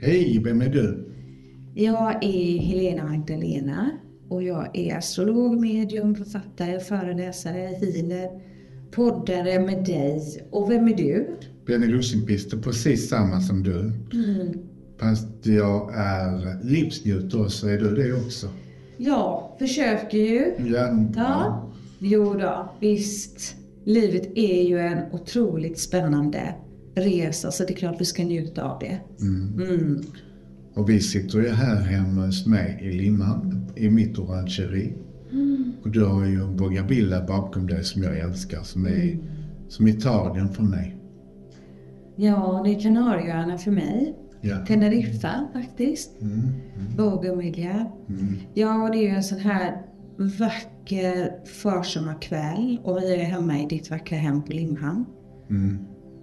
Hej, vem är du? Jag är Helena Magdalena och jag är astrolog, medium, författare, föreläsare, healer, poddare med dig. Och vem är du? Benny Rosenqvist är precis samma som du. Mm. Fast jag är livsnjutare och så är du det också. Ja, försöker ju. Ja. Ja. Jo då, visst. Livet är ju en otroligt spännande resa så det är klart vi ska njuta av det. Mm. Och vi sitter ju här hemma hos mig i Limhamn, i mitt orangeri. Och du har ju en bougainvillea bakom dig som jag älskar, som är som Italien för mig. Ja, det är Kanarieöarna för mig. Ja. Teneriffa faktiskt. Mm. Bougainvillea. Mm. Ja, och det är ju en sån här vacker försommarkväll och vi är hemma i ditt vackra hem på Limhamn. Mm.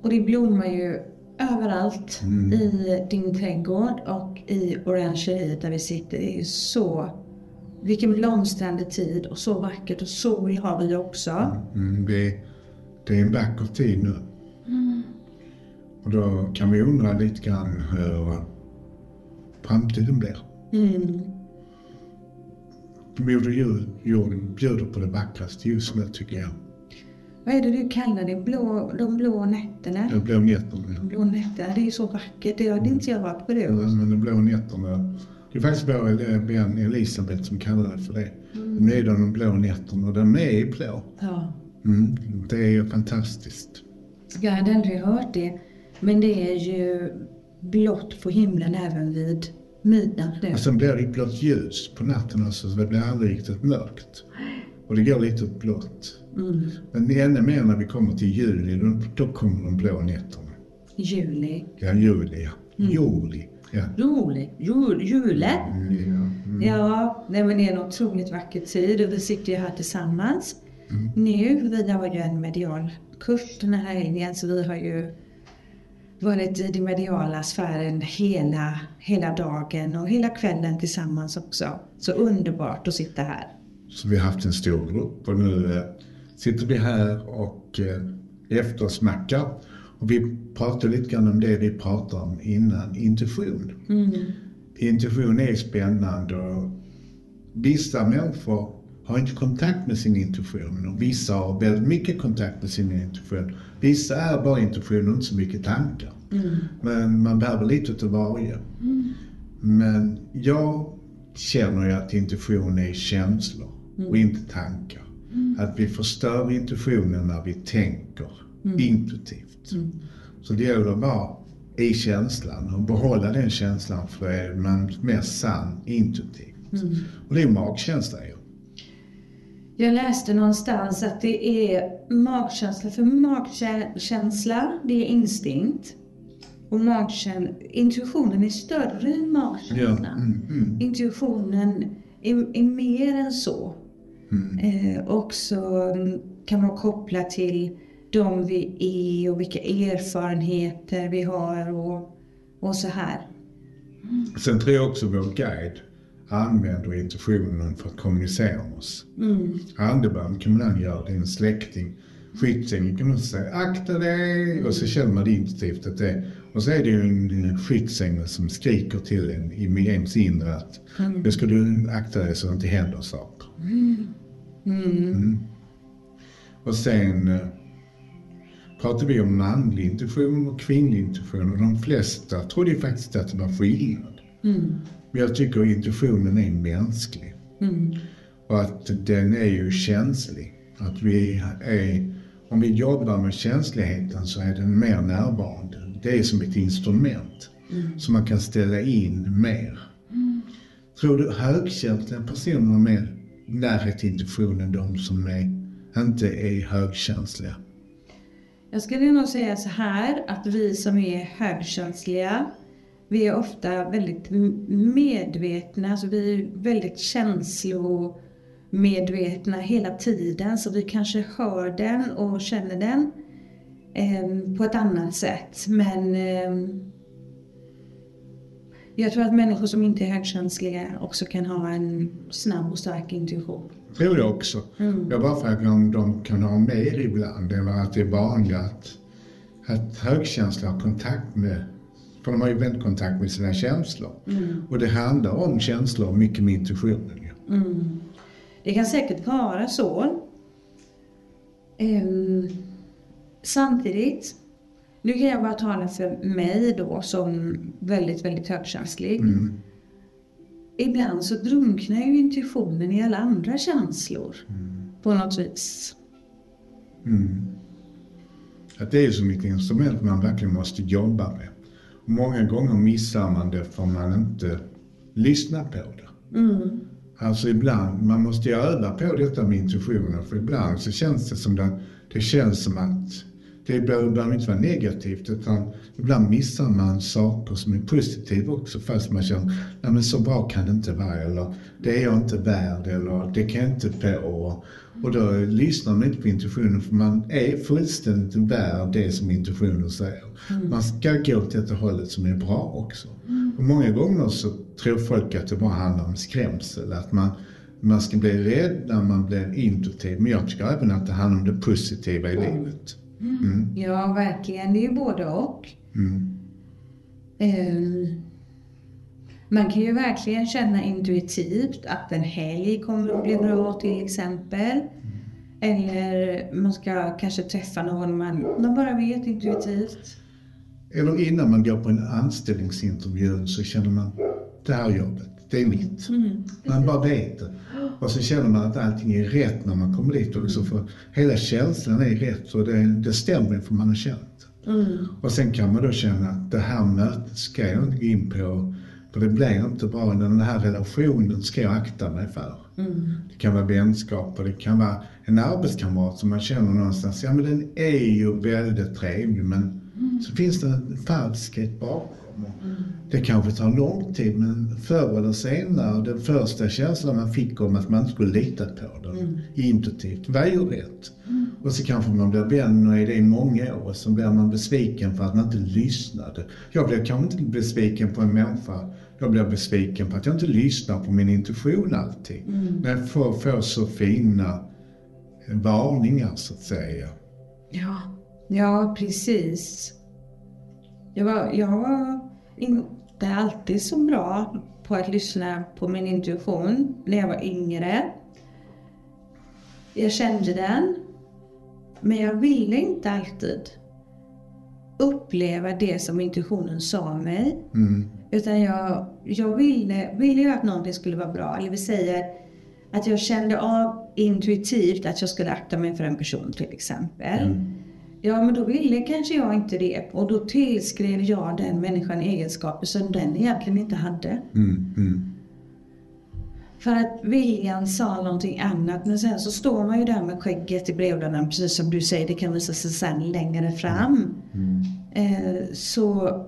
Och det blommar ju överallt Mm. i din trädgård och i orangeriet där vi sitter. Det är ju så, vilken blomstrande tid och så vackert och sol har vi också. Mm, det, det är en vacker tid nu. Och då kan vi undra lite grann hur framtiden blir. Mm. Moder Jord- jorden bjuder på det vackraste just nu tycker jag. Vad är det du kallar det? Blå, de blå nätterna? De blå nätterna. De blå nätterna, det är så vackert. Det hade inte jag varit på Ja, det. men de blå nätterna. Det är faktiskt vår vän Elisabeth som kallar det för det. Nu är det de blå nätterna och de är blå. Ja. Mm, det är ju fantastiskt. Jag hade aldrig hört det. Men det är ju blått på himlen även vid midnatt nu. Och sen blir det blått ljus på natten också så det blir aldrig riktigt mörkt. Och det går lite åt blått. Mm. Men ännu mer när vi kommer till juli, då, då kommer de blå nätterna. Juli. Ja, juli ja. Juli. Ja. Juli. Jul, jule. Mm, ja. Mm. Ja, nej men det är en otroligt vacker tid och vi sitter ju här tillsammans nu. Vi har ju en medial kurs den här helgen så vi har ju varit i den mediala sfären hela, hela dagen och hela kvällen tillsammans också. Så underbart att sitta här. Så vi har haft en stor grupp och nu eh, sitter vi här och eh, eftersmackar. Och vi pratar lite grann om det vi pratade om innan, intuition. Intuition är spännande och vissa människor har inte kontakt med sin intuition och vissa har väldigt mycket kontakt med sin intuition. Vissa är bara intuition och inte så mycket tankar. Men man behöver lite utav varje. Men jag känner ju att intuition är känslor och inte tankar. Att vi förstör intuitionen när vi tänker intuitivt. Så det gäller att vara i känslan och behålla den känslan för är man mest sann intuitivt. Och det är magkänsla ju. Jag läste någonstans att det är magkänsla, för magkänsla det är instinkt. Och magkän- intuitionen är större än magkänslan. Mm, mm. Intuitionen är, är mer än så. Mm. Eh, också mm, kan vara kopplat till de vi är och vilka erfarenheter vi har och, och så här. Sen tror jag också vår guide använder intuitionen för att kommunicera med oss. Mm. Andebön kan man göra, det är en släkting. Skyddsängel kan man säga akta dig och så känner man intuitivt att det och så är det ju en skyddsängel som skriker till en i ens inre att nu ska du akta dig så det inte händer saker. Mm. Och sen eh, pratar vi om manlig intuition och kvinnlig intuition och de flesta trodde ju faktiskt att det var skillnad. Men jag tycker intuitionen är mänsklig. Och att den är ju känslig. Att vi är, om vi jobbar med känsligheten så är den mer närvarande. Det är som ett instrument som man kan ställa in mer. Tror du högkänsliga personer mer närhet till intuitionen de som är, inte är högkänsliga? Jag skulle nog säga så här att vi som är högkänsliga, vi är ofta väldigt medvetna, alltså vi är väldigt känslomedvetna hela tiden så vi kanske hör den och känner den em, på ett annat sätt. Men em, jag tror att människor som inte är högkänsliga också kan ha en snabb och stark intuition. tror jag också. Jag bara frågar om de kan ha mer ibland eller att det är vanligt att, att högkänsliga har kontakt med För de har ju vänt kontakt med sina känslor. Och det handlar om känslor och mycket med intuitionen. ju. Mm. Det kan säkert vara så. Ehm, samtidigt, nu kan jag bara tala för mig då som väldigt, väldigt högkänslig. Mm. Ibland så drunknar ju intuitionen i alla andra känslor. På något vis. Mm. Att det är så mycket instrument man verkligen måste jobba med. Många gånger missar man det för man inte lyssnar på det. Mm. Alltså ibland, man måste ju öva på detta med intuitionen för ibland så känns det som det, det känns som att det behöver inte vara negativt utan ibland missar man saker som är positiva också fast man känner nej men så bra kan det inte vara eller det är jag inte värd eller det kan jag inte på. Och då lyssnar man inte på intuitionen för man är fullständigt värd det som intuitionen säger. Man ska gå åt det hållet som är bra också. Och många gånger så tror folk att det bara handlar om skrämsel, att man, man ska bli rädd när man blir intuitiv. Men jag tycker även att det handlar om det positiva i livet. Mm. Ja, verkligen. Det är ju både och. Mm. Ehm, man kan ju verkligen känna intuitivt att en helg kommer att bli bra till exempel. Eller man ska kanske träffa någon man, man bara vet intuitivt. Eller innan man går på en anställningsintervju så känner man det här jobbet, det är mitt. Man bara vet det. Och så känner man att allting är rätt när man kommer dit också. För hela känslan är rätt och det, det stämmer för man har känt. Och sen kan man då känna att det här mötet ska jag inte gå in på. För det blir inte bra. Den här relationen ska jag akta mig för. Det kan vara vänskap och det kan vara en arbetskamrat som man känner någonstans. Ja men den är ju väldigt trevlig men så finns det en falskhet bakom. Och Det kanske tar lång tid men förr eller senare, den första känslan man fick om att man inte skulle lita på den intuitivt var ju rätt. Och så kanske man blir vän och är det i många år så blir man besviken för att man inte lyssnade. Jag blir kanske inte besviken på en människa. Jag blir besviken på att jag inte lyssnar på min intuition alltid. När jag får, får så fina varningar så att säga. Ja, ja precis. Jag var, jag var inte alltid så bra på att lyssna på min intuition när jag var yngre. Jag kände den, men jag ville inte alltid uppleva det som intuitionen sa mig. Mm. Utan jag, jag ville, ville ju att någonting skulle vara bra. Eller vi säger att jag kände av intuitivt att jag skulle akta mig för en person till exempel. Ja, men då ville kanske jag inte det. Och då tillskrev jag den människan egenskaper som den egentligen inte hade. Mm, mm. För att viljan sa någonting annat. Men sen så står man ju där med skägget i brevlådan, precis som du säger, det kan visa sig sen längre fram. Eh, så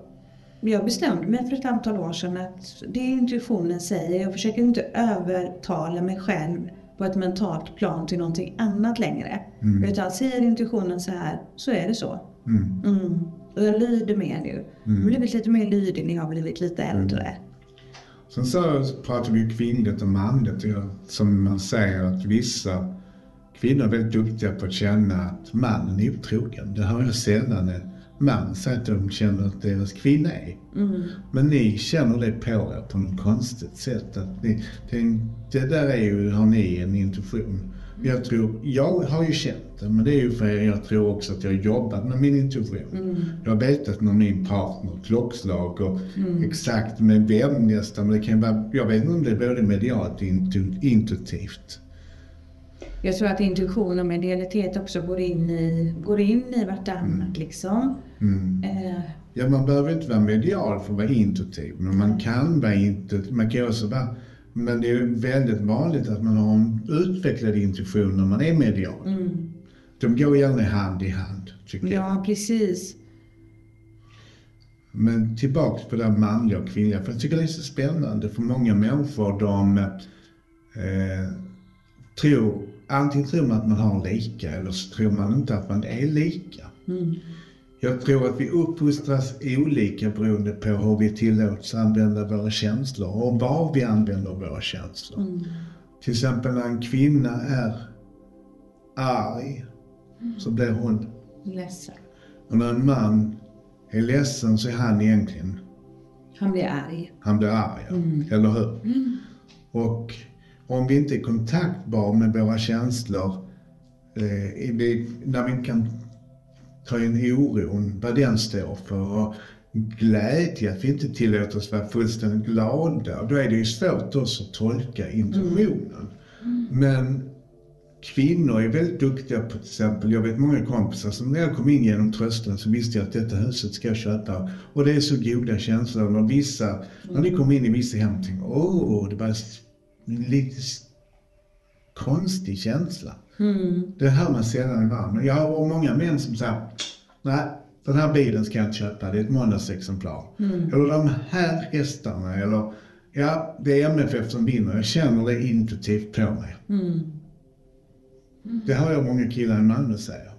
jag bestämde mig för ett antal år sedan att det intuitionen säger, jag försöker inte övertala mig själv på ett mentalt plan till någonting annat längre. Utan säger intuitionen så här, så är det så. Mm. Mm. Och jag lyder mer nu. Jag har blivit lite mer lydig när jag har blivit lite äldre. Sen så pratar vi ju kvinnligt och manligt. Som man säger att vissa kvinnor är väldigt duktiga på att känna att mannen är otrogen. Det hör jag sällan man säga att de känner att deras kvinna är. Men ni känner det på er på något konstigt sätt. Att ni, det, det där är ju, har ni en intuition. Jag tror, jag har ju känt det, men det är ju för jag tror också att jag har jobbat med min intuition. Jag har vetat med min partner, klockslag och exakt med vem nästan. Men det kan vara, jag vet inte om det är både medialt och intu, intuitivt. Jag tror att intuition och medialitet också går in i, går in i vartannat liksom. Eh, Ja, man behöver inte vara medial för att vara intuitiv, men man kan vara intuitiv. Man kan också vara, men det är väldigt vanligt att man har en utvecklad intuition när man är medial. De går gärna hand i hand, tycker jag. ja, precis. Men tillbaks på det här manliga och kvinnliga, för jag tycker det är så spännande. För många människor, de eh, tror, antingen tror man att man har lika eller så tror man inte att man är lika. Jag tror att vi uppfostras olika beroende på hur vi tillåts använda våra känslor och var vi använder våra känslor. Till exempel när en kvinna är arg så blir hon Ledsen. och när en man är ledsen så är han egentligen Han blir arg. Han blir arg, ja. eller hur? Och om vi inte är kontaktbar med våra känslor, eh, vi, när vi kan ta in oron, vad den står för, och glädje, att vi inte tillåter oss vara fullständigt glada, då är det ju svårt också att tolka intuitionen. Men kvinnor är väldigt duktiga på till exempel, jag vet många kompisar som när jag kom in genom trösten så visste jag att detta huset ska jag köpa. Och det är så goda känslor. När vissa, när ni kom in i vissa hem tänkte åh, det var en lite s- konstig känsla. Det hör man sällan ibland. Jag har många män som säger, nej, den här bilen ska jag inte köpa, det är ett måndagsexemplar. Eller de här hästarna, eller ja, det är MFF som vinner, jag känner det intuitivt på mig. Det hör jag många killar i Malmö säga.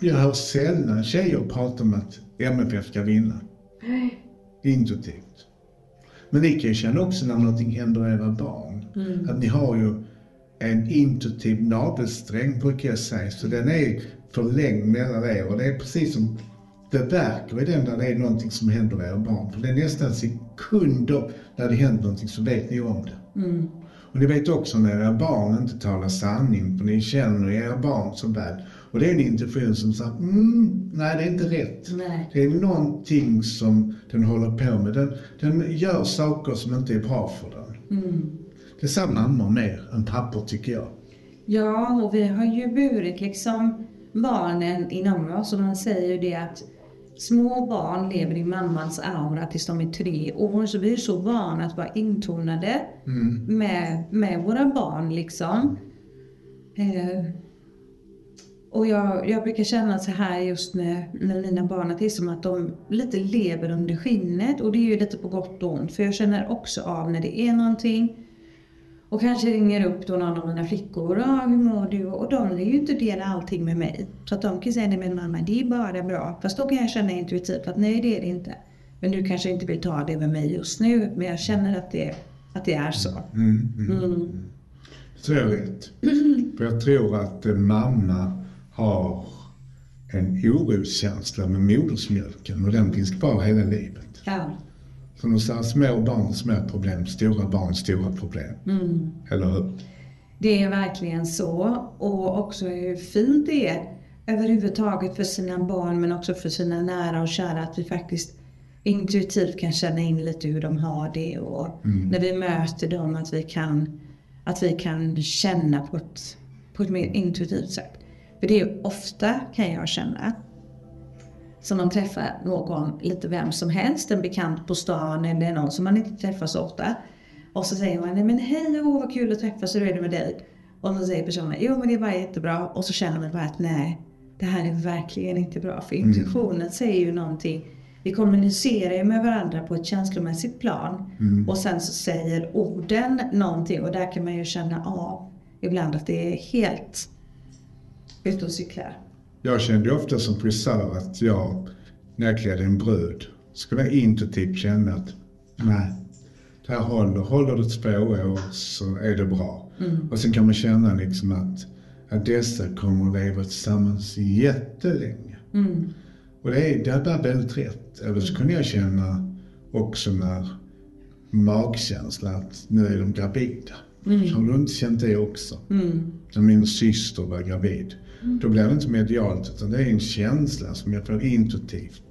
Jag hör sällan tjejer prata om att MFF ska vinna. Intuitivt. Men ni kan ju känna också när någonting händer era barn. Att ni har ju en intuitiv navelsträng brukar jag säga. Så den är förlängd mellan er. Och det är precis som det verkar i den där det är någonting som händer era barn. För det är nästan sekunder när det händer någonting så vet ni om det. Och ni vet också när era barn inte talar sanning, för ni känner era barn så väl. Och det är en intuition som säger, mm, nej det är inte rätt. Nej. Det är någonting som den håller på med. Den, den gör saker som inte är bra för den. Det sa mammor mer än pappor tycker jag. Ja, och vi har ju burit liksom barnen inom oss och man säger ju det att små barn lever i mammans aura tills de är tre år. Så vi är så vana att vara intonade med, med våra barn liksom. Eh, och jag, jag brukar känna så här just med, med mina barn att det är som att de lite lever under skinnet och det är ju lite på gott och ont. För jag känner också av när det är någonting och kanske ringer upp då någon av mina flickor. Ja, hur mår du? Och de vill ju inte dela allting med mig. Så att de kan säga, nej men mamma, det är bara bra. Fast då kan jag känna intuitivt att nej, det är det inte. Men du kanske inte vill ta det med mig just nu. Men jag känner att det, att det är så. Mm. Så är rätt. För jag tror att mamma har en oroskänsla med modersmjölken och den finns kvar hela livet. Ja. De säger, små barn, små problem, stora barn, stora problem. Eller hur? Det är verkligen så. Och också hur fint det är överhuvudtaget för sina barn men också för sina nära och kära att vi faktiskt intuitivt kan känna in lite hur de har det och när vi möter dem att vi kan, att vi kan känna på ett, på ett mer intuitivt sätt. För det är ofta kan jag känna som man träffar någon, lite vem som helst, en bekant på stan eller någon som man inte träffar så ofta. Och så säger man, nej men hej, åh vad kul att träffas, hur är det med dig? Och så säger personen, jo men det är bara jättebra. Och så känner man bara att nej, det här är verkligen inte bra. För intuitionen säger ju någonting. Vi kommunicerar ju med varandra på ett känslomässigt plan. Och sen så säger orden någonting och där kan man ju känna av ibland att det är helt ute och cyklar. Jag kände ofta som frisör att jag, när jag klädde en brud, skulle jag intuitivt känna att nej, det här håller. Håller det två år så är det bra. Och sen kan man känna liksom att, att dessa kommer att leva tillsammans jättelänge. Och det, är, det var väldigt rätt. Eller så kunde jag känna också när magkänsla att nu är de gravida. Har du inte känt det också? När min syster var gravid. Då blev det inte medialt utan det är en känsla som jag får intuitivt.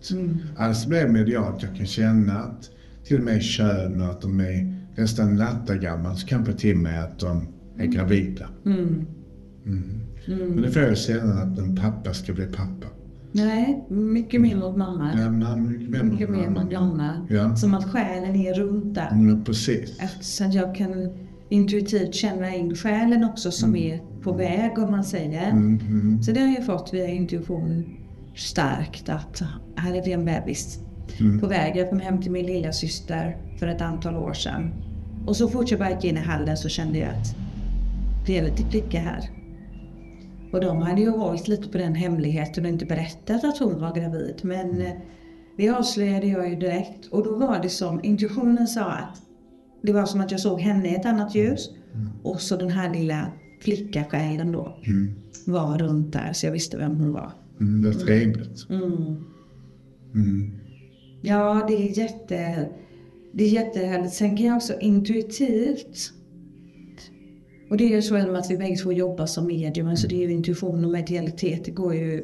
Alltså blir det medialt. Jag kan känna att till och med kön och att de är nästan nattagamla så kan jag få till mig att de är gravida. Mm. Men det får jag sällan att en pappa ska bli pappa. Nej, mycket mer mot mamma. Ja, men mycket mer Mycket mamma. mot mamma. Ja. Som att själen är runt där. Mm, precis. Eftersom jag kan intuitivt känna in själen också som är på väg om man säger. Mm, mm, Så det har jag fått via intuition starkt att här är det en bebis Mm. på väg. Jag kom hem till min lilla syster för ett antal år sedan. Och så fort jag bara gick in i hallen så kände jag att det är lite flicka här. Och de hade ju hållit lite på den hemligheten och inte berättat att hon var gravid. Men eh, det avslöjade jag ju direkt. Och då var det som intuitionen sa att det var som att jag såg henne i ett annat ljus. Och så den här lilla flickasjälen då var runt där så jag visste vem hon var. Mm, det är trevligt. Mm. Mm. Ja, det är jätte... Det är jättehärligt. Sen kan jag också intuitivt och det är ju så med att vi bägge två jobbar som medium, alltså det är ju intuition och medialitet, det går ju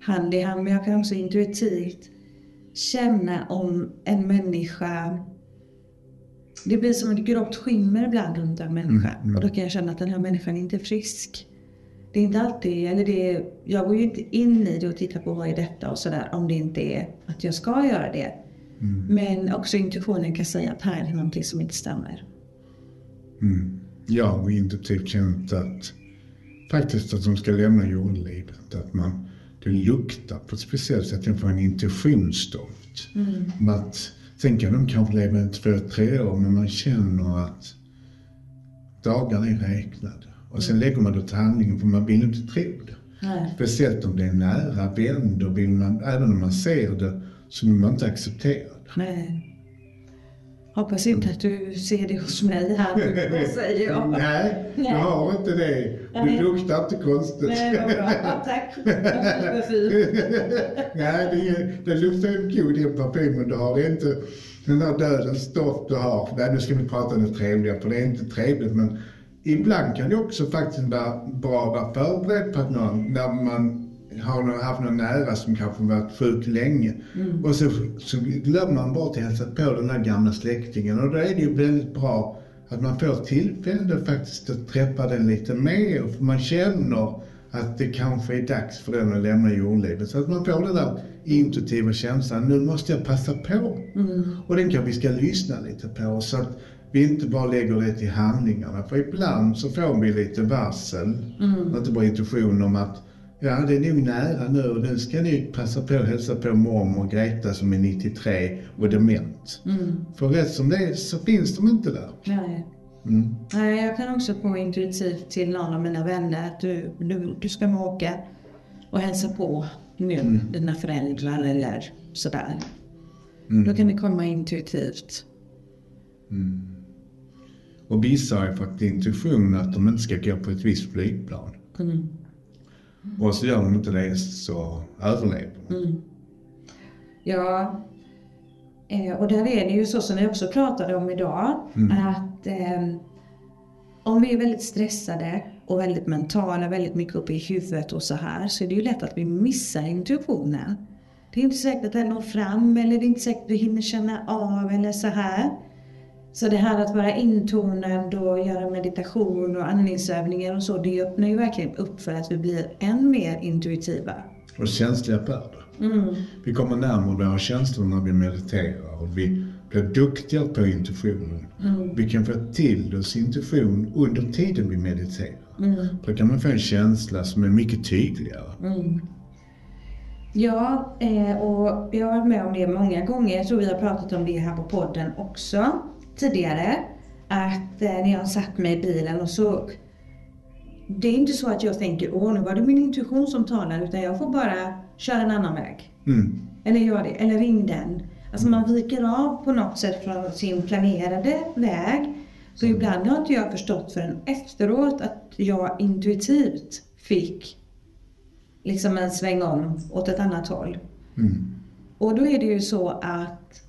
hand i hand. Men jag kan också intuitivt känna om en människa det blir som ett grått skimmer ibland runt en människa. Mm, mm. Och då kan jag känna att den här människan inte är frisk. Det är inte alltid, eller det är, jag går ju inte in i det och tittar på vad är detta och sådär om det inte är att jag ska göra det. Mm. Men också intuitionen kan säga att här är någonting som inte stämmer. Mm. Jag har intuitivt känt att faktiskt att de ska lämna jordlivet. Att man, det luktar på ett speciellt sätt. Jag får en intuitionsdoft. Mm. Att, sen kan de kanske leva i två, tre år men man känner att dagarna är räknade. Och sen lägger man det till handlingen för man vill inte tro det. Nej. Speciellt om det är nära vän, då vill man, även om man ser det, så vill man inte acceptera det. Nej. Hoppas inte att du ser det hos mig här säger jag. Nej, du har inte det. Du luktar inte konstigt. Nej, vad bra. Tack. Nej, det, det luktar en god den parfymen du har. Är inte den där dödens doft du har. Nej, nu ska vi prata om det trevliga, för det är inte trevligt. Men ibland kan det också faktiskt vara bra att vara förberedd på att någon, när man har haft någon nära som kanske varit sjuk länge. Mm. Och så, så glömmer man bort att hälsa på den där gamla släktingen. Och då är det ju väldigt bra att man får tillfälle faktiskt att träffa den lite mer. För man känner att det kanske är dags för den att lämna jordlivet. Så att man får den där intuitiva känslan, nu måste jag passa på. Mm. Och den kan vi ska lyssna lite på. Så att vi inte bara lägger det till handlingarna. För ibland så får vi lite varsel, mm. inte bara intuition om att Ja, det är nog nära nu och nu ska ni passa på att hälsa på mormor Greta som är 93 och dement. Mm. För rätt som det är så finns de inte där. Nej. Mm. Nej, jag kan också få intuitivt till någon av mina vänner att du, du, du ska åka och hälsa på nu, mm. dina föräldrar eller sådär. Mm. Då kan det komma intuitivt. Mm. Och vissa har ju fått intuition att de inte ska gå på ett visst flygplan. Mm. Och så gör de inte det så överlever de. Mm. Ja, eh, och där är det ju så som vi också pratade om idag. Mm. Att eh, om vi är väldigt stressade och väldigt mentala, väldigt mycket uppe i huvudet och så här. Så är det ju lätt att vi missar intuitionen. Det är inte säkert att den når fram eller det är inte säkert att vi hinner känna av eller så här. Så det här att vara intonad och göra meditation och andningsövningar och så, det öppnar ju verkligen upp för att vi blir än mer intuitiva. Och känsliga det. Mm. Vi kommer närmare våra känslor när vi mediterar och vi blir duktigare på intuitionen. Mm. Vi kan få till oss intuition under tiden vi mediterar. Mm. Då kan man få en känsla som är mycket tydligare. Mm. Ja, eh, och jag har varit med om det många gånger. Jag tror vi har pratat om det här på podden också tidigare att eh, när jag satt mig i bilen och så det är inte så att jag tänker åh nu var det min intuition som talade utan jag får bara köra en annan väg. Mm. Eller gör det, eller ring den. Alltså man viker av på något sätt från sin planerade väg. Så mm. ibland har inte jag förstått förrän efteråt att jag intuitivt fick liksom en sväng om åt ett annat håll. Mm. Och då är det ju så att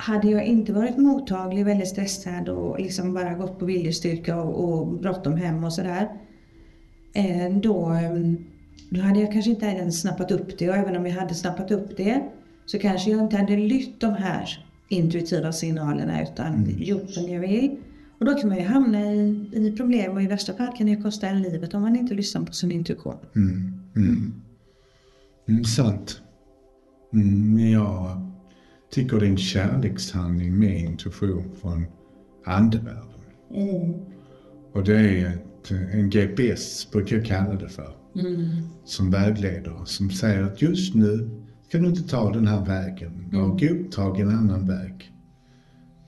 hade jag inte varit mottaglig, väldigt stressad och liksom bara gått på viljestyrka och, och bråttom hem och sådär. Eh, då, mm, då hade jag kanske inte ens snappat upp det och även om jag hade snappat upp det så kanske jag inte hade lytt de här intuitiva signalerna utan mm. gjort som jag vill. Och då kan man ju hamna i, i problem och i värsta fall kan det kosta en livet om man inte lyssnar på sin intuition. Mm. Mm. Mm, sant. Mm, ja tycker det är en kärlekshandling med intuition från andevärlden. Mm. Och det är ett, en GPS, brukar jag kalla det för. Mm. Som vägleder, som säger att just nu ska du inte ta den här vägen. Var mm. godtag en annan väg.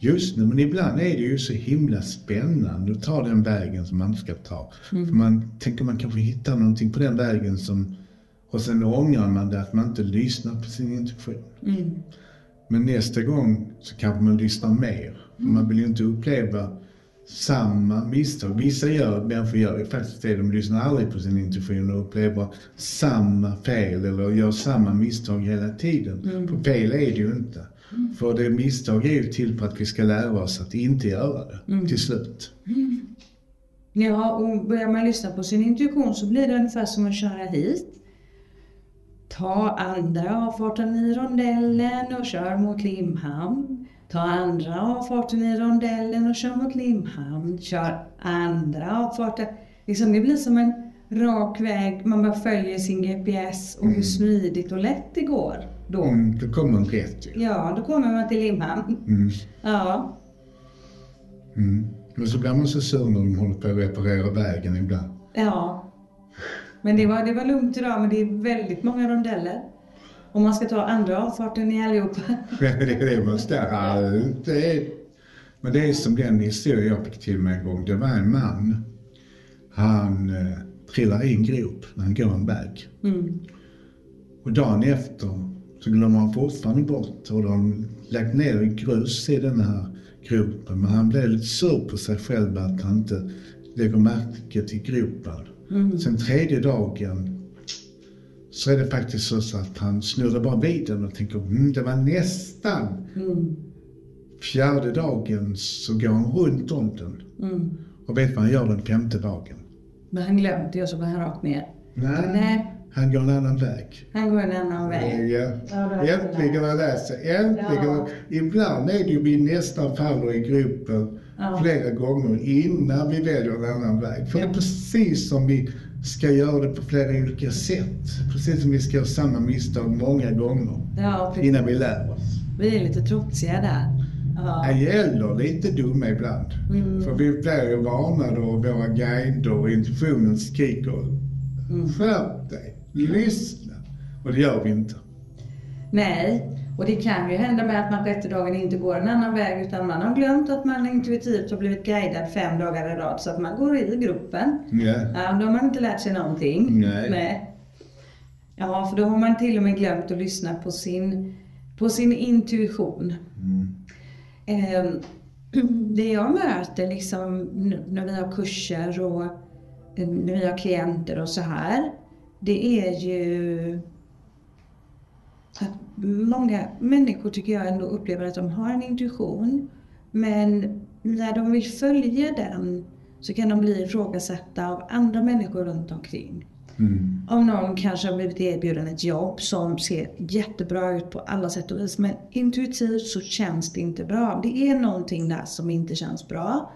Just nu, men ibland är det ju så himla spännande att ta den vägen som man ska ta. Mm. För man tänker man kanske hittar någonting på den vägen som och sen ångrar man det att man inte lyssnar på sin intuition. Mm. Men nästa gång så kanske man lyssnar mer. Mm. Man vill ju inte uppleva samma misstag. Vissa gör, människor gör faktiskt det. De lyssnar aldrig på sin intuition och upplever samma fel eller gör samma misstag hela tiden. Mm. För fel är det ju inte. För det misstag är ju till för att vi ska lära oss att inte göra det till slut. Ja, och börjar man lyssna på sin intuition så blir det ungefär som att köra hit. Ta andra avfarten i rondellen och kör mot Limhamn. Ta andra avfarten i rondellen och kör mot Limhamn. Kör andra avfarten. Liksom det blir som en rak väg. Man bara följer sin GPS och hur smidigt och lätt det går då. Mm, då kommer man rätt ju. Ja, då kommer man till Limhamn. Mm. Ja. Mm. Men så blir man så sur när de håller på att reparera vägen ibland. Ja. Men det var, det var lugnt idag, men det är väldigt många rondeller. Och man ska ta andra avfarten i allihopa. det ska. Ja, det är, men det är som den historia jag fick till mig en gång. Det var en man. Han eh, trillar i en grop när han går en väg. Mm. Och dagen efter så glömmer han fortfarande bort och de lagt ner grus i den här gropen. Men han blev lite sur på sig själv att han inte lägger märke till gropen. Mm. Sen tredje dagen så är det faktiskt så att han snurrar bara vid den och tänker mm, det var nästan. Mm. Fjärde dagen så går han runt om den. Mm. Och vet vad han gör den femte dagen? Men han glömde det och så går han rakt ner. Nej. Han går en annan väg. Han går en annan väg. Ja. Ja, Äntligen har jag lärt sig. Äntligen. Ja. Ibland är det ju vi nästan faller i gruppen Ja. flera gånger innan vi väljer en annan väg. För det är precis som vi ska göra det på flera olika sätt. Precis som vi ska göra samma misstag många gånger Ja, innan vi lär oss. Vi är lite trotsiga där. Ja. Eller lite dumma ibland. Mm. För vi blir ju varnade av våra guider och intuitionen skriker Mm. Skärp dig, lyssna. Och det gör vi inte. Nej, och det kan ju hända med att man sjätte dagen inte går en annan väg utan man har glömt att man intuitivt har blivit guidad fem dagar i rad så att man går i gruppen. Ja. Ja, då har man inte lärt sig någonting. Nej. Ja, för då har man till och med glömt att lyssna på sin, på sin intuition. Mm. Eh, det jag möter liksom när vi har kurser och eh, när vi har klienter och så här. Det är ju många människor tycker jag ändå upplever att de har en intuition. Men när de vill följa den så kan de bli ifrågasatta av andra människor runt omkring. Mm. Om någon kanske har blivit erbjuden ett jobb som ser jättebra ut på alla sätt och vis men intuitivt så känns det inte bra. Det är någonting där som inte känns bra.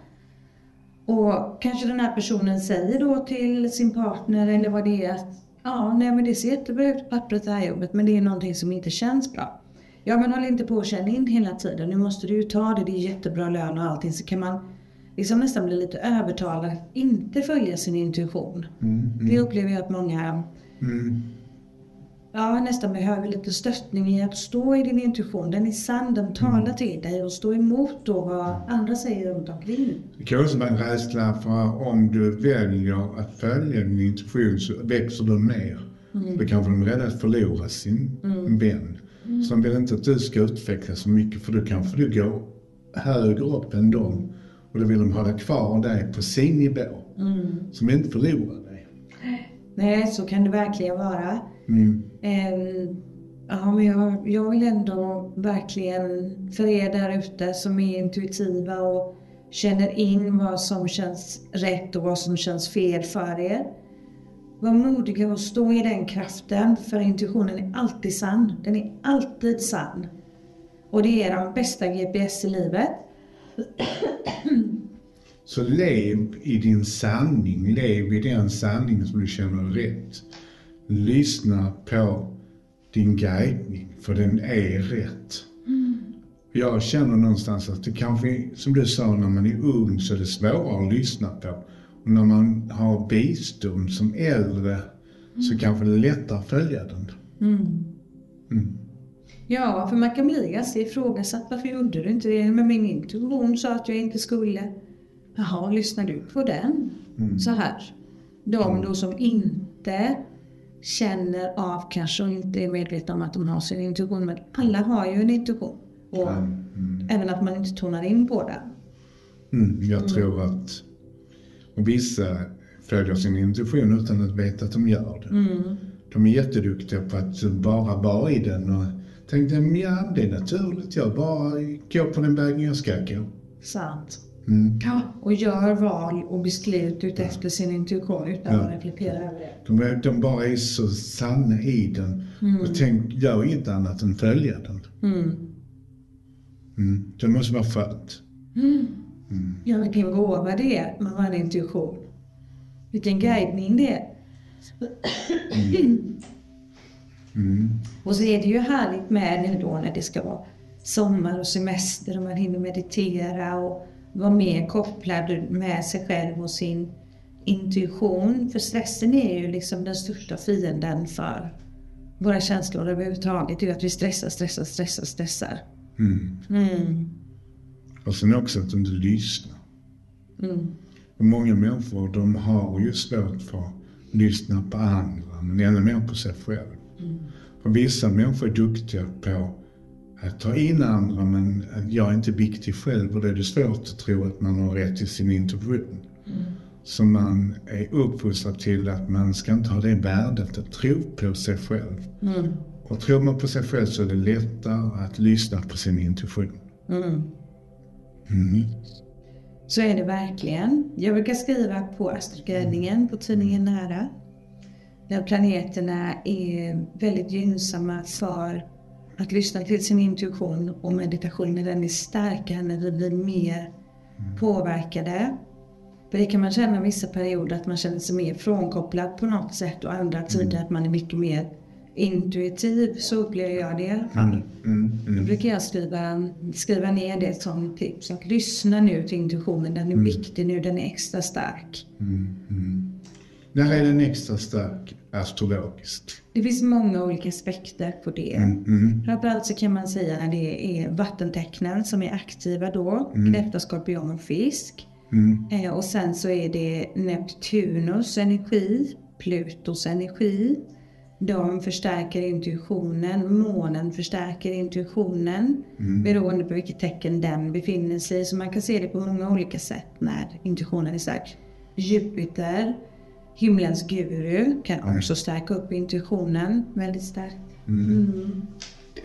Och kanske den här personen säger då till sin partner eller vad det är att ja, nej men det ser jättebra ut på pappret det här jobbet men det är någonting som inte känns bra. Ja men håll inte på att känna in hela tiden. Nu måste du ju ta det, det är jättebra lön och allting. Så kan man liksom nästan bli lite övertalad att inte följa sin intuition. Mm. Det upplever jag att många Mm. Ja, nästan behöver lite stöttning i att stå i din intuition. Den är sann, den talar till dig och stå emot då vad andra säger runt omkring. Det kan också vara en rädsla för om du väljer att följa din intuition så växer du mer. Mm. Då kanske de är rädda att förlora sin vän. Så de vill inte att du ska utvecklas så mycket för då kanske du går högre upp än dem. Och då vill de hålla kvar dig på sin nivå. Mm. Som inte förlorar dig. Nej, så kan det verkligen vara. Mm. Ehm, ja, men jag, jag vill ändå verkligen för er där ute som är intuitiva och känner in vad som känns rätt och vad som känns fel för er. Var modiga och stå i den kraften för intuitionen är alltid sann. Den är alltid sann. Och det är de bästa GPS i livet. Så lev i din sanning. Lev i den sanning som du känner rätt. Lyssna på din guidning, för den är rätt. Jag känner någonstans att det kanske, som du sa, när man är ung så är det svårare att lyssna på. Och när man har visdom som äldre så kanske det är lättare att följa den. Mm. Mm. Ja, för man kan bli ganska ifrågasatt. Varför gjorde du inte det? Men min intuition sa att jag inte skulle. Jaha, lyssnar du på den? Mm. Så här. De då som inte känner av kanske och inte är medvetna om att de har sin intuition. Men alla har ju en intuition. Och Mm. även att man inte tonar in på den. Mm. Jag tror att och vissa följer sin intuition utan att veta att de gör det. Mm. De är jätteduktiga på att bara vara i den och tänkte ja det är naturligt. Jag bara går på den vägen jag ska gå. Sant. Mm. Ja, och gör val och beslut utefter sin intuition utan Ja. att reflektera över det. De, de bara är så sanna i den. Och tänk, gör inget annat än följa den. Mm. Mm. Det måste vara skönt. Ja, vilken gåva det är med vår intuition. Vilken guidning det är. Mm. Och så är det ju härligt med nu då när det ska vara sommar och semester och man hinner meditera och vara mer kopplad med sig själv och sin intuition. För stressen är ju liksom den största fienden för våra känslor överhuvudtaget. Det är att vi stressar, stressar, stressar, stressar. Mm. Mm. Och sen också att inte lyssnar. Mm. Och många människor de har ju svårt för att lyssna på andra, men ännu mer på sig själv. För vissa människor är duktiga på ta in andra, men jag är inte viktig själv och då är det svårt att tro att man har rätt till sin intuition. Så man är uppfostrad till att man ska inte ha det värdet att tro på sig själv. Mm. Och tror man på sig själv så är det lättare att lyssna på sin intuition. Mm. Mm. Så är det verkligen. Jag brukar skriva på astrogräddningen på tidningen Nära. Där planeterna är väldigt gynnsamma för att lyssna till sin intuition och meditationen den är starkare när vi blir mer påverkade. För det kan man känna vissa perioder att man känner sig mer frånkopplad på något sätt och andra tider att man är mycket mer intuitiv. Så upplever jag det fall. Mm. Då Mm. brukar jag skriva, skriva ner det som tips. Att lyssna nu till intuitionen. Den är viktig nu, den är extra stark. Mm. Mm. När är den extra stark astrologiskt? Det finns många olika aspekter på det. Mm. Mm. Framförallt så kan man säga när det är vattentecknen som är aktiva då. Kräfta, skorpion och fisk. Mm. Eh, och sen så är det Neptunus energi, Plutos energi. De förstärker intuitionen, månen förstärker intuitionen beroende på vilket tecken den befinner sig i. Så man kan se det på många olika sätt när intuitionen är stark. Jupiter, himlens guru, kan också stärka upp intuitionen väldigt starkt. Mm.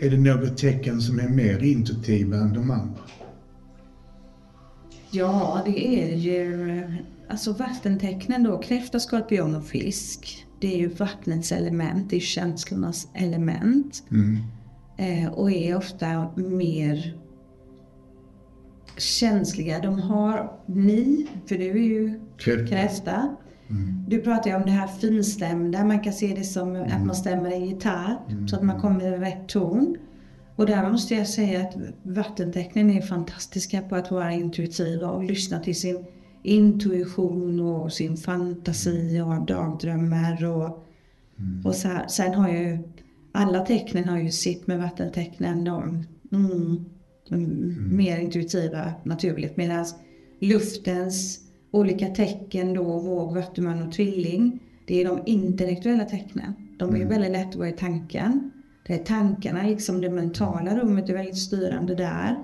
Är det något tecken som är mer intuitiva än de andra? Ja, det är ju alltså vattentecknen då, kräfta, skorpion och fisk. Det är ju vattnets element, det är känslornas element. Mm. Eh, och är ofta mer känsliga. De har ni, för du är ju Kräfta. kräfta. Du pratar ju om det här finstämda, man kan se det som att man stämmer en gitarr så att man kommer i rätt ton. Och där måste jag säga att vattentecknen är fantastiska på att vara intuitiva och lyssna till sin intuition och sin fantasi och dagdrömmar och, och så här. Sen har ju alla tecknen har ju sitt med vattentecknen. De, mm, mm, mer intuitiva naturligt. Medan luftens olika tecken då, våg, vattuman och tvilling. Det är de intellektuella tecknen. De är ju väldigt lätt att vara i tanken. Det är tankarna, liksom det mentala rummet är väldigt styrande där.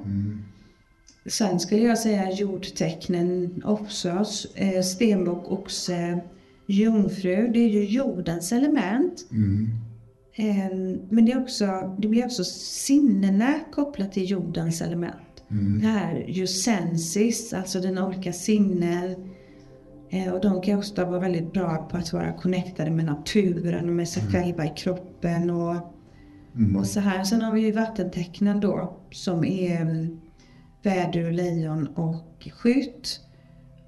Sen skulle jag säga jordtecknen också. Eh, Stenbock, oxe, jungfru. Det är ju jordens element. Mm. Eh, Men det, är också, det blir också sinnena kopplat till jordens element. Det här ju sensis, alltså dina olika sinnen. Eh, Och de kan också vara väldigt bra på att vara connectade med naturen och med sig själva i kroppen. Och, och så här. Sen har vi ju vattentecknen då som är mm, vädur, lejon och skytt.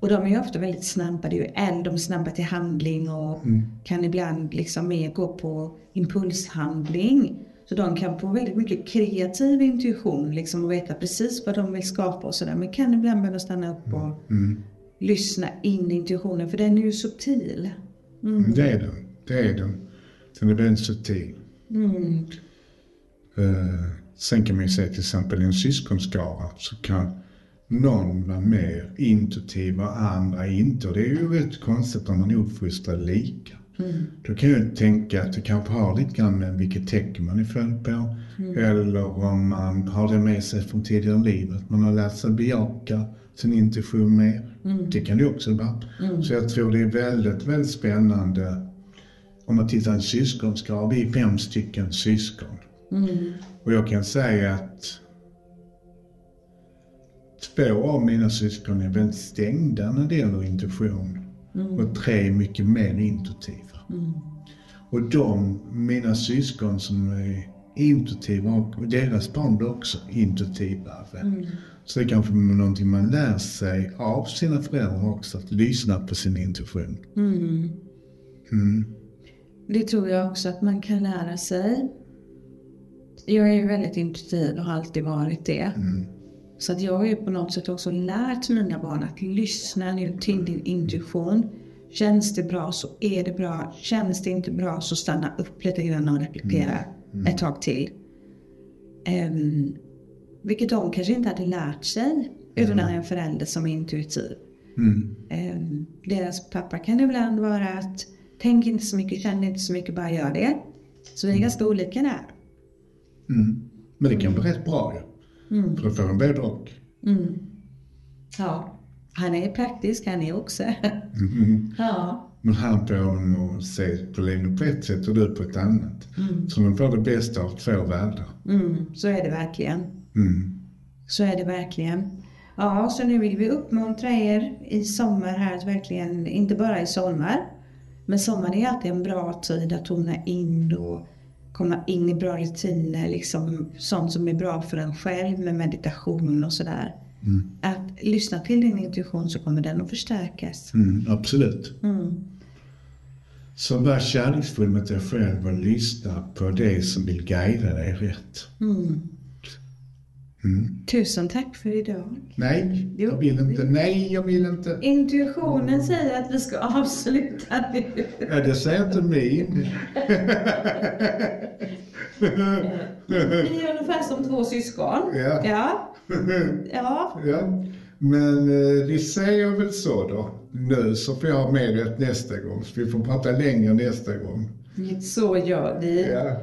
Och de är ju ofta väldigt snabba. Det är ju eld, de är snabba till handling och kan ibland liksom mer gå på impulshandling. Så de kan få väldigt mycket kreativ intuition liksom och veta precis vad de vill skapa och sådär. Men kan ibland behöva stanna upp och Mm. lyssna in intuitionen för den är ju subtil. Mm. Det är den. Det är den. Den är väldigt subtil. Mm. Eh, sen kan man ju säga till exempel i en syskonskara så kan någon vara mer intuitiv och andra inte. Och det är ju rätt konstigt om man är uppfostrad lika. Då kan jag tänka att det kanske har lite grann med vilket tecken man är född på. Eller om man har det med sig från tidigare liv. Att man har lärt sig bejaka sin intuition mer. Det kan det också vara. Så jag tror det är väldigt, väldigt spännande. Om man tittar en syskonskara, vi är fem stycken syskon. Mm. Och jag kan säga att två av mina syskon är väldigt stängda när det gäller intuition. Och tre är mycket mer intuitiva. Mm. Och de, mina syskon som är intuitiva och deras barn blir också intuitivare. Mm. Så det är kanske någonting man lär sig av sina föräldrar också, att lyssna på sin intuition. Mm. Mm. Det tror jag också att man kan lära sig. Jag är ju väldigt intuitiv och har alltid varit det. Mm. Så att jag har ju på något sätt också lärt mina barn att lyssna nu till din intuition. Känns det bra så är det bra. Känns det inte bra så stanna upp lite grann och reflektera ett tag till. Um, vilket de kanske inte hade lärt sig utan en förälder som är intuitiv. Mm. Ehm, deras pappa kan ibland vara att tänk inte så mycket, känn inte så mycket, bara gör det. Så vi är ganska olika där. Mm. Men det kan bli rätt bra ju. Mm. För då får en och. Mm. Ja, han är praktisk han är också. Mm. ja. Men han får nog se på livet på ett sätt och du på ett annat. Så de får det bästa av två världar. Mm, så är det verkligen. Mm. Så är det verkligen. Ja, så nu vill vi uppmuntra er i sommar här att verkligen, inte bara i sommar, men sommar är alltid en bra tid att tona in och komma in i bra rutiner, liksom sånt som är bra för en själv med meditation och sådär. Mm. Att lyssna till din intuition så kommer den att förstärkas. Mm, absolut. Mm. Så var kärleksfull mot dig själv och lyssna på det som vill guida dig rätt. Mm. Mm. Tusen tack för idag. Nej, Jo. jag vill inte. Nej, jag vill inte. Intuitionen säger att vi ska avsluta nu. Ja, det säger inte min. Vi är ungefär som två syskon. Ja. Ja. ja. ja. Men eh, vi säger väl så då. Nu så får jag ha med rätt nästa gång. Så vi får prata längre nästa gång. Så gör vi. Ja.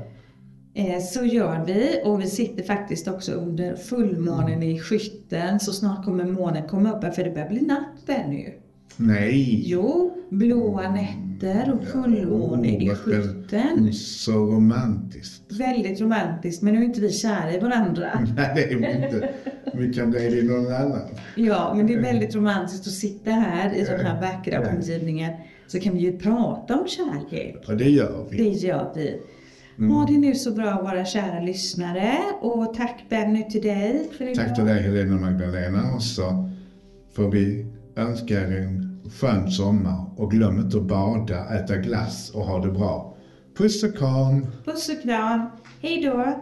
Eh, Så gör vi. Och vi sitter faktiskt också under fullmånen i skytten. Så snart kommer månen komma upp för det börjar bli natt där nu. Nej. Jo, blåa nätter och fullmåne i Oh, vad skytten. Så romantiskt. Väldigt romantiskt, men nu är inte vi kära i varandra. Nej, det är vi inte. Vi kan det i någon annan. Ja, men det är väldigt romantiskt att sitta här i den här vackra Ja. omgivningen. Så kan vi ju prata om kärlek. Och det gör vi. Det gör vi. Ha det nu så bra våra kära lyssnare. Och tack Benny till dig för idag. Tack till dig Helena Magdalena. Och så får vi önska er en skön sommar. Och glöm inte att bada, äta glass och ha det bra. Puss och kram. Puss och kram. Hej då.